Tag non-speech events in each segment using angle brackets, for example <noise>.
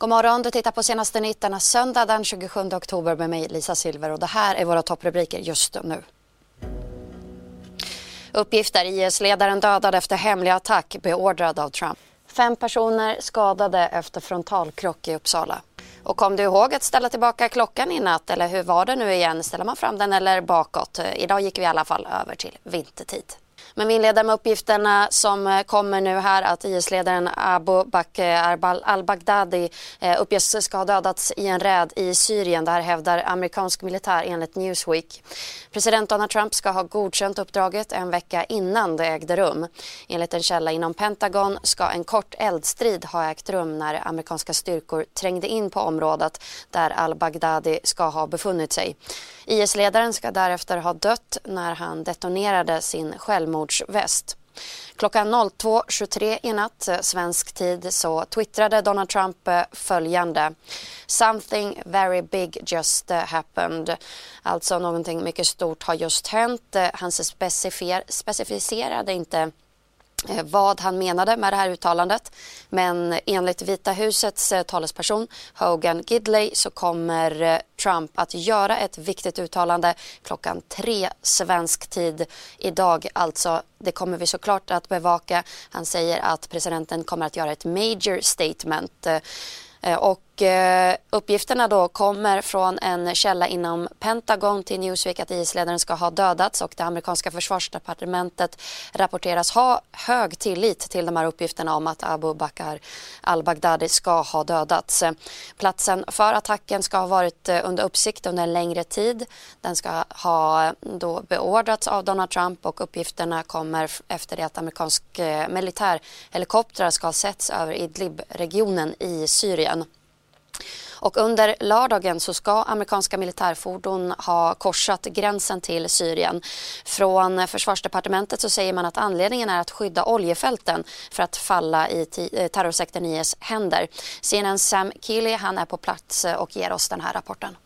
God morgon, du tittar på senaste nytt denna söndag den 27 oktober med mig Lisa Silver och det här är våra topprubriker just nu. Uppgifter. IS-ledaren dödad efter hemlig attack beordrad av Trump. Fem personer skadade efter frontalkrock i Uppsala. Och kom du ihåg att ställa tillbaka klockan i natt eller hur var det nu igen? Ställer man fram den eller bakåt? Idag gick vi i alla fall över till vintertid. Men vi inleder med uppgifterna som eh, kommer nu här att IS-ledaren Abu Bakr al-Baghdadi eh, uppges ska ha dödats i en räd i Syrien. Det här hävdar amerikansk militär enligt Newsweek. President Donald Trump ska ha godkänt uppdraget en vecka innan det ägde rum. Enligt en källa inom Pentagon ska en kort eldstrid ha ägt rum när amerikanska styrkor trängde in på området där al-Baghdadi ska ha befunnit sig. IS-ledaren ska därefter ha dött när han detonerade sin självmordsväst. Klockan 02.23 i natt, eh, svensk tid, så twittrade Donald Trump eh, följande. Something very big just eh, happened. Alltså någonting mycket stort har just hänt. Han specificerade inte Eh, vad han menade med det här uttalandet. Men enligt Vita husets eh, talesperson Hogan Gidley så kommer eh, Trump att göra ett viktigt uttalande klockan tre svensk tid idag. Alltså, det kommer vi såklart att bevaka. Han säger att presidenten kommer att göra ett major statement. Och Eh, uppgifterna då kommer från en källa inom Pentagon till Newsweek att IS-ledaren ska ha dödats och det amerikanska försvarsdepartementet rapporteras ha hög tillit till de här uppgifterna om att Abu Bakr al-Baghdadi ska ha dödats. Platsen för attacken ska ha varit eh, under uppsikt under en längre tid. Den ska ha eh, då beordrats av Donald Trump och uppgifterna kommer efter det att amerikansk eh, militärhelikoptrar ska ha setts över Idlib-regionen i Syrien. Och under lördagen så ska amerikanska militärfordon ha korsat gränsen till Syrien. Från försvarsdepartementet så säger man att anledningen är att skydda oljefälten för att falla i eh, terrorsekten IS händer. CNN Sam Keely han är på plats och ger oss den här rapporten.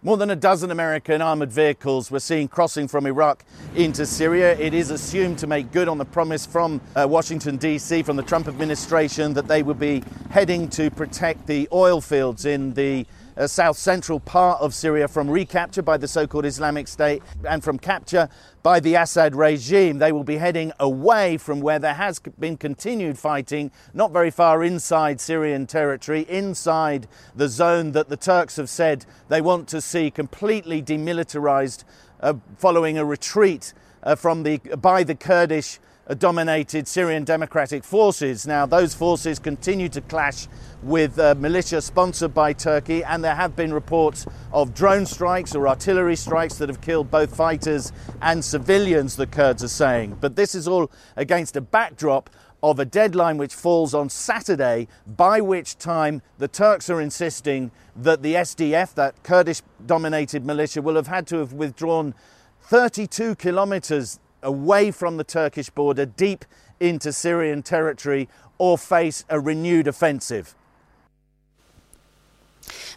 More than a dozen American armoured vehicles were seen crossing from Iraq into Syria. It is assumed to make good on the promise from uh, Washington, D.C., from the Trump administration, that they would be heading to protect the oil fields in the uh, south central part of Syria from recapture by the so called Islamic State and from capture by the Assad regime. They will be heading away from where there has been continued fighting, not very far inside Syrian territory, inside the zone that the Turks have said they want to see completely demilitarized uh, following a retreat uh, from the, by the Kurdish dominated Syrian Democratic Forces. Now, those forces continue to clash with uh, militia sponsored by Turkey, and there have been reports of drone strikes or artillery strikes that have killed both fighters and civilians, the Kurds are saying. But this is all against a backdrop of a deadline which falls on Saturday, by which time the Turks are insisting that the SDF, that Kurdish dominated militia, will have had to have withdrawn 32 kilometres away from the Turkish border, deep into Syrian territory, or face a renewed offensive.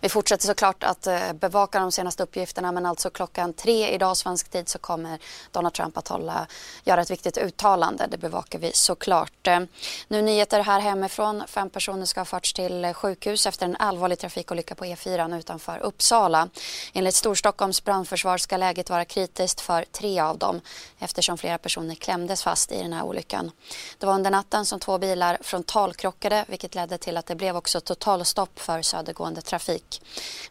Vi fortsätter såklart att eh, bevaka de senaste uppgifterna men alltså klockan tre idag svensk tid så kommer Donald Trump att hålla, göra ett viktigt uttalande. Det bevakar vi såklart. Eh, nu nyheter här hemifrån. Fem personer ska ha förts till eh, sjukhus efter en allvarlig trafikolycka på E4 utanför Uppsala. Enligt Storstockholms brandförsvar ska läget vara kritiskt för tre av dem eftersom flera personer klämdes fast i den här olyckan. Det var under natten som två bilar frontalkrockade vilket ledde till att det blev också totalstopp för södergående trafik.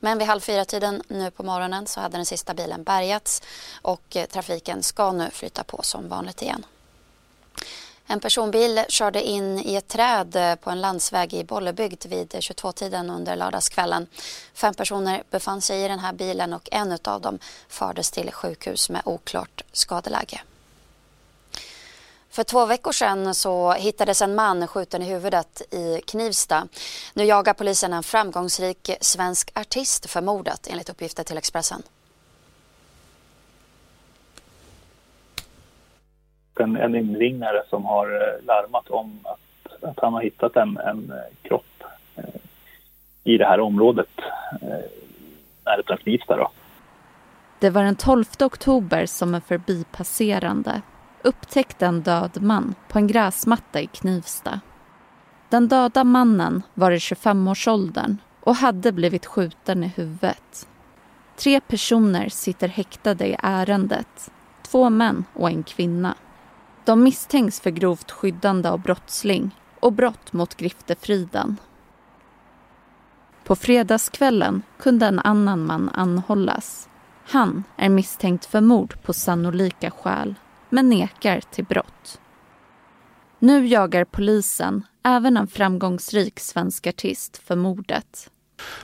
Men vid halv fyra-tiden nu på morgonen så hade den sista bilen bärgats och eh, trafiken ska nu flyta på som vanligt igen. En personbil körde in i ett träd eh, på en landsväg i Bollebygd vid 22-tiden under lördagskvällen. Fem personer befann sig i den här bilen och en av dem fördes till sjukhus med oklart skadeläge. För två veckor sedan så hittades en man skjuten i huvudet i Knivsta. Nu jagar polisen en framgångsrik svensk artist för mordet enligt uppgifter till Expressen. En, en inringare som har eh, larmat om att, att han har hittat en, en eh, kropp eh, i det här området eh, närheten Knivsta. Då. Det var den 12 oktober som en förbipasserande upptäckte en död man på en gräsmatta i Knivsta. Den döda mannen var i 25-årsåldern och hade blivit skjuten i huvudet. Tre personer sitter häktade i ärendet. Två män och en kvinna. De misstänks för grovt skyddande av brottsling och brott mot griftefriden. På fredagskvällen kunde en annan man anhållas. Han är misstänkt för mord på sannolika skäl men nekar till brott. Nu jagar polisen även en framgångsrik svensk artist för mordet.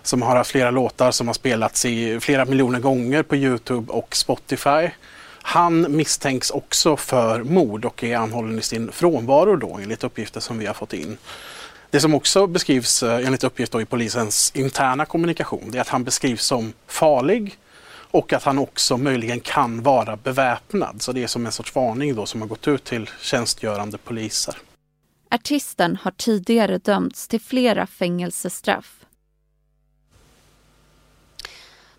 Som har haft flera låtar som har spelats i flera miljoner gånger på Youtube och Spotify. Han misstänks också för mord och är anhållen i sin frånvaro då enligt uppgifter som vi har fått in. Det som också beskrivs eh, enligt uppgift i polisens interna kommunikation det är att han beskrivs som farlig, och att han också möjligen kan vara beväpnad. Så det är som en sorts varning då som har gått ut till tjänstgörande poliser. Artisten har tidigare dömts till flera fängelsestraff.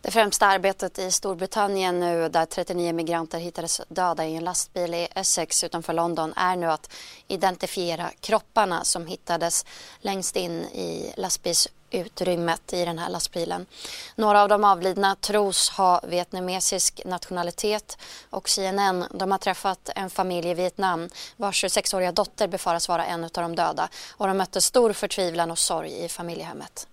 Det främsta arbetet i Storbritannien nu där 39 migranter hittades döda i en lastbil i Essex utanför London är nu att identifiera kropparna som hittades längst in i lastbils utrymmet i den här lastbilen. Några av de avlidna tros ha vietnamesisk nationalitet och CNN de har träffat en familj i Vietnam vars 26-åriga dotter befaras vara en av de döda och de mötte stor förtvivlan och sorg i familjehemmet.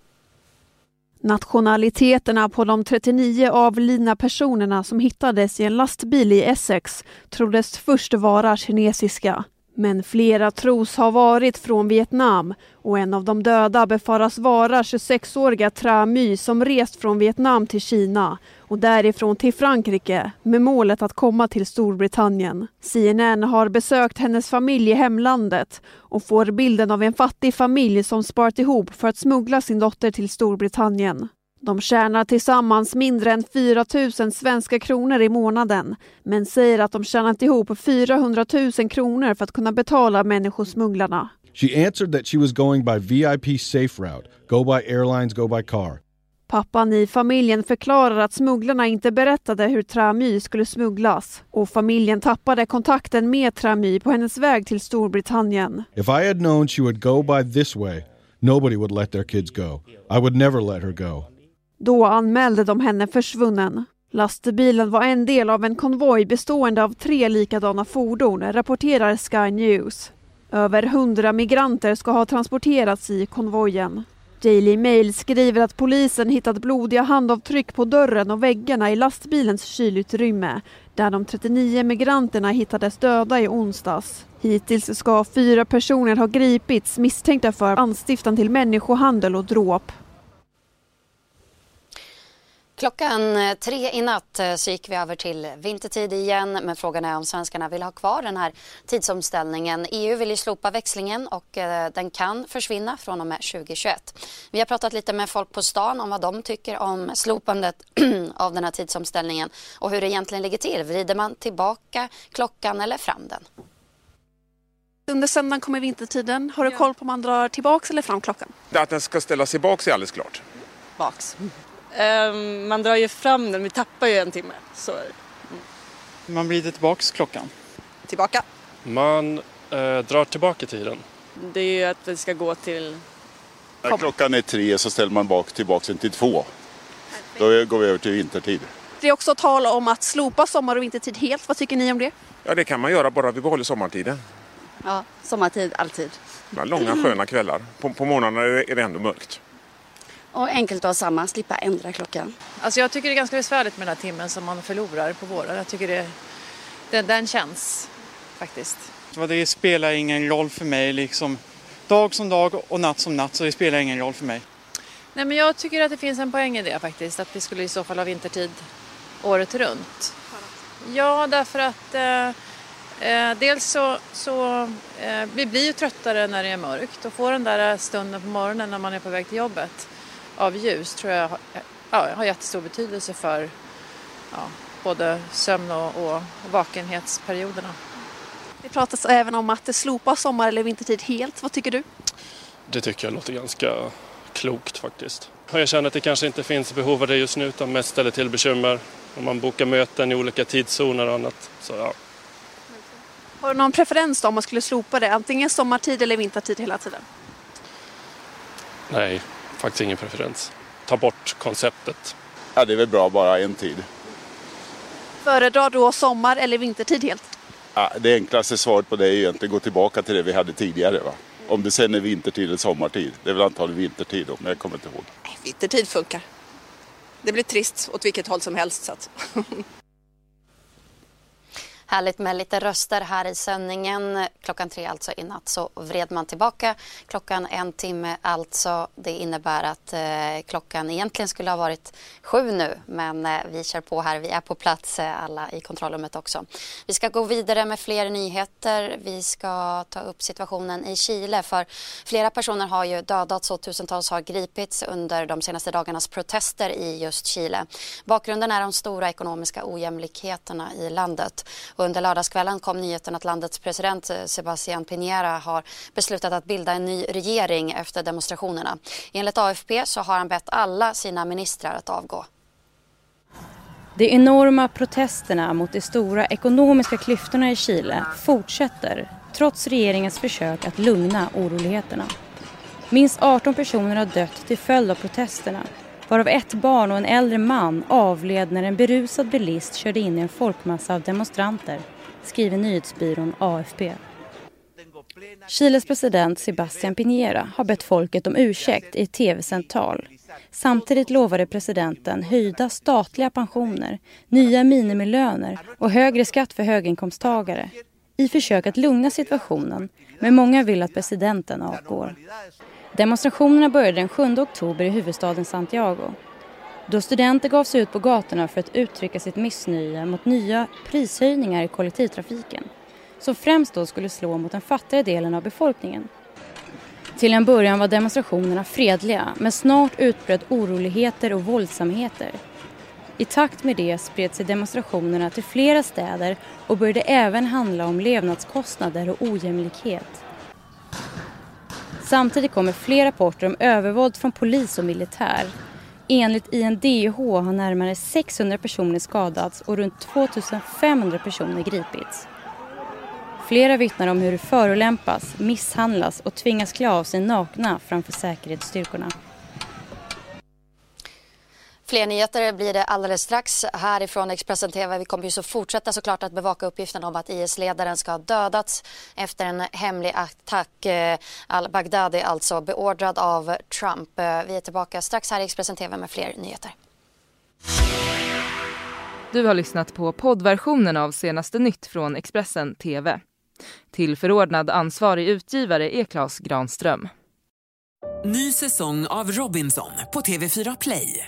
Nationaliteterna på de 39 avlidna personerna som hittades i en lastbil i Essex troddes först vara kinesiska. Men flera tros ha varit från Vietnam och en av de döda befaras vara 26-åriga Tra My som rest från Vietnam till Kina och därifrån till Frankrike med målet att komma till Storbritannien. CNN har besökt hennes familj i hemlandet och får bilden av en fattig familj som sparat ihop för att smuggla sin dotter till Storbritannien. De tjänar tillsammans mindre än 4 000 svenska kronor i månaden men säger att de tjänat ihop 400 000 kronor för att kunna betala människosmugglarna. She answered that she was going by VIP safe route, go by airlines, go by car. Pappan i familjen förklarar att smugglarna inte berättade hur Tramy skulle smugglas och familjen tappade kontakten med Tramy på hennes väg till Storbritannien. If I had known she would go by this way, nobody would let their kids go. I would never let her go. Då anmälde de henne försvunnen. Lastbilen var en del av en konvoj bestående av tre likadana fordon, rapporterar Sky News. Över hundra migranter ska ha transporterats i konvojen. Daily Mail skriver att polisen hittat blodiga handavtryck på dörren och väggarna i lastbilens kylutrymme där de 39 migranterna hittades döda i onsdags. Hittills ska fyra personer ha gripits misstänkta för anstiftan till människohandel och dråp. Klockan eh, tre i natt eh, så gick vi över till vintertid igen men frågan är om svenskarna vill ha kvar den här tidsomställningen. EU vill ju slopa växlingen och eh, den kan försvinna från och med 2021. Vi har pratat lite med folk på stan om vad de tycker om slopandet <clears throat> av den här tidsomställningen och hur det egentligen ligger till. Vrider man tillbaka klockan eller fram den? Under söndagen kommer vintertiden. Har du koll på om man drar tillbaka eller fram klockan? Att den ska ställas tillbaka är alldeles klart. Baks. Um, man drar ju fram den, vi tappar ju en timme. Så. Mm. Man vrider tillbaks klockan. Tillbaka. Man eh, drar tillbaka tiden. Det är ju att vi ska gå till... När klockan är tre så ställer man bak, tillbaka den till två. Då går vi över till vintertid. Det är också tal om att slopa sommar och vintertid helt. Vad tycker ni om det? Ja, det kan man göra bara vi behåller sommartiden. Ja, sommartid alltid. Långa sköna kvällar. På, på morgnarna är det ändå mörkt. Och enkelt att ha samma, slippa ändra klockan. Alltså jag tycker det är ganska besvärligt med den här timmen som man förlorar på våren. Jag tycker det, den, den känns faktiskt. Det spelar ingen roll för mig liksom. Dag som dag och natt som natt så det spelar ingen roll för mig. Nej men jag tycker att det finns en poäng i det faktiskt. Att vi skulle i så fall ha vintertid året runt. Ja därför att eh, Eh, dels så, så eh, vi blir ju tröttare när det är mörkt och få den där stunden på morgonen när man är på väg till jobbet av ljus tror jag har, ja, har jättestor betydelse för ja, både sömn och, och vakenhetsperioderna. Det pratas även om att slopa sommar eller vintertid helt. Vad tycker du? Det tycker jag låter ganska klokt faktiskt. Jag känner att det kanske inte finns behov av det just nu utan mest ställer till bekymmer. Om man bokar möten i olika tidszoner och annat. Så ja, Har du någon preferens då om man skulle slopa det? Antingen sommartid eller vintertid hela tiden? nej, faktiskt ingen preferens. Ta bort konceptet. Ja, det är väl bra bara en tid. Föredrar då sommar eller vintertid helt? Ja, det enklaste svaret på det är egentligen gå tillbaka till det vi hade tidigare. Va? Om det sen är vintertid eller sommartid. Det är väl antagligen vintertid då, men jag kommer inte ihåg. Vintertid funkar. Det blir trist åt vilket håll som helst. Så att. <laughs> Härligt med lite röster här i sändningen. Klockan tre alltså i natt så vred man tillbaka klockan en timme alltså. Det innebär att eh, klockan egentligen skulle ha varit sju nu men eh, vi kör på här. Vi är på plats eh, alla i kontrollrummet också. Vi ska gå vidare med fler nyheter. Vi ska ta upp situationen i Chile för flera personer har ju dödats och tusentals har gripits under de senaste dagarnas protester i just Chile. Bakgrunden är de stora ekonomiska ojämlikheterna i landet. Under lördagskvällen kom nyheten att landets president eh, Sebastián Piñera har beslutat att bilda en ny regering efter demonstrationerna. Enligt AFP så har han bett alla sina ministrar att avgå. De enorma protesterna mot de stora ekonomiska klyftorna i Chile fortsätter trots regeringens försök att lugna oroligheterna. Minst 18 personer har dött till följd av protesterna varav ett barn och en äldre man avled när en berusad bilist körde in i en folkmassa av demonstranter, skriver nyhetsbyrån AFP. Chiles president Sebastián Piñera har bett folket om ursäkt i ett tv-sänt tal. Samtidigt lovade presidenten höjda statliga pensioner, nya minimilöner och högre skatt för höginkomsttagare i försök att lugna situationen, men många vill att presidenten avgår. Demonstrationerna började den 7 oktober i huvudstaden Santiago då studenter gav sig ut på gatorna för att uttrycka sitt missnöje mot nya prishöjningar i kollektivtrafiken som främst då skulle slå mot den fattigare delen av befolkningen. Till en början var demonstrationerna fredliga men snart utbröt oroligheter och våldsamheter. I takt med det spred sig demonstrationerna till flera städer och började även handla om levnadskostnader och ojämlikhet. Samtidigt kommer fler rapporter om övervåld från polis och militär. Enligt INDH har närmare 600 personer skadats och runt 2500 personer gripits. Flera vittnar om hur de förolämpas, misshandlas och tvingas klä av sig nakna framför säkerhetsstyrkorna. Fler nyheter blir det alldeles strax härifrån Expressen TV. Vi kommer ju så fortsätta såklart att bevaka uppgiften om att IS-ledaren ska ha dödats efter en hemlig attack. Eh, Al-Baghdadi alltså beordrad av Trump. Eh, Vi är tillbaka strax här i Expressen TV med fler nyheter. Du har lyssnat på poddversionen av senaste nytt från Expressen TV. Till förordnad ansvarig utgivare är Klas Granström. Ny säsong av Robinson på TV4 Play.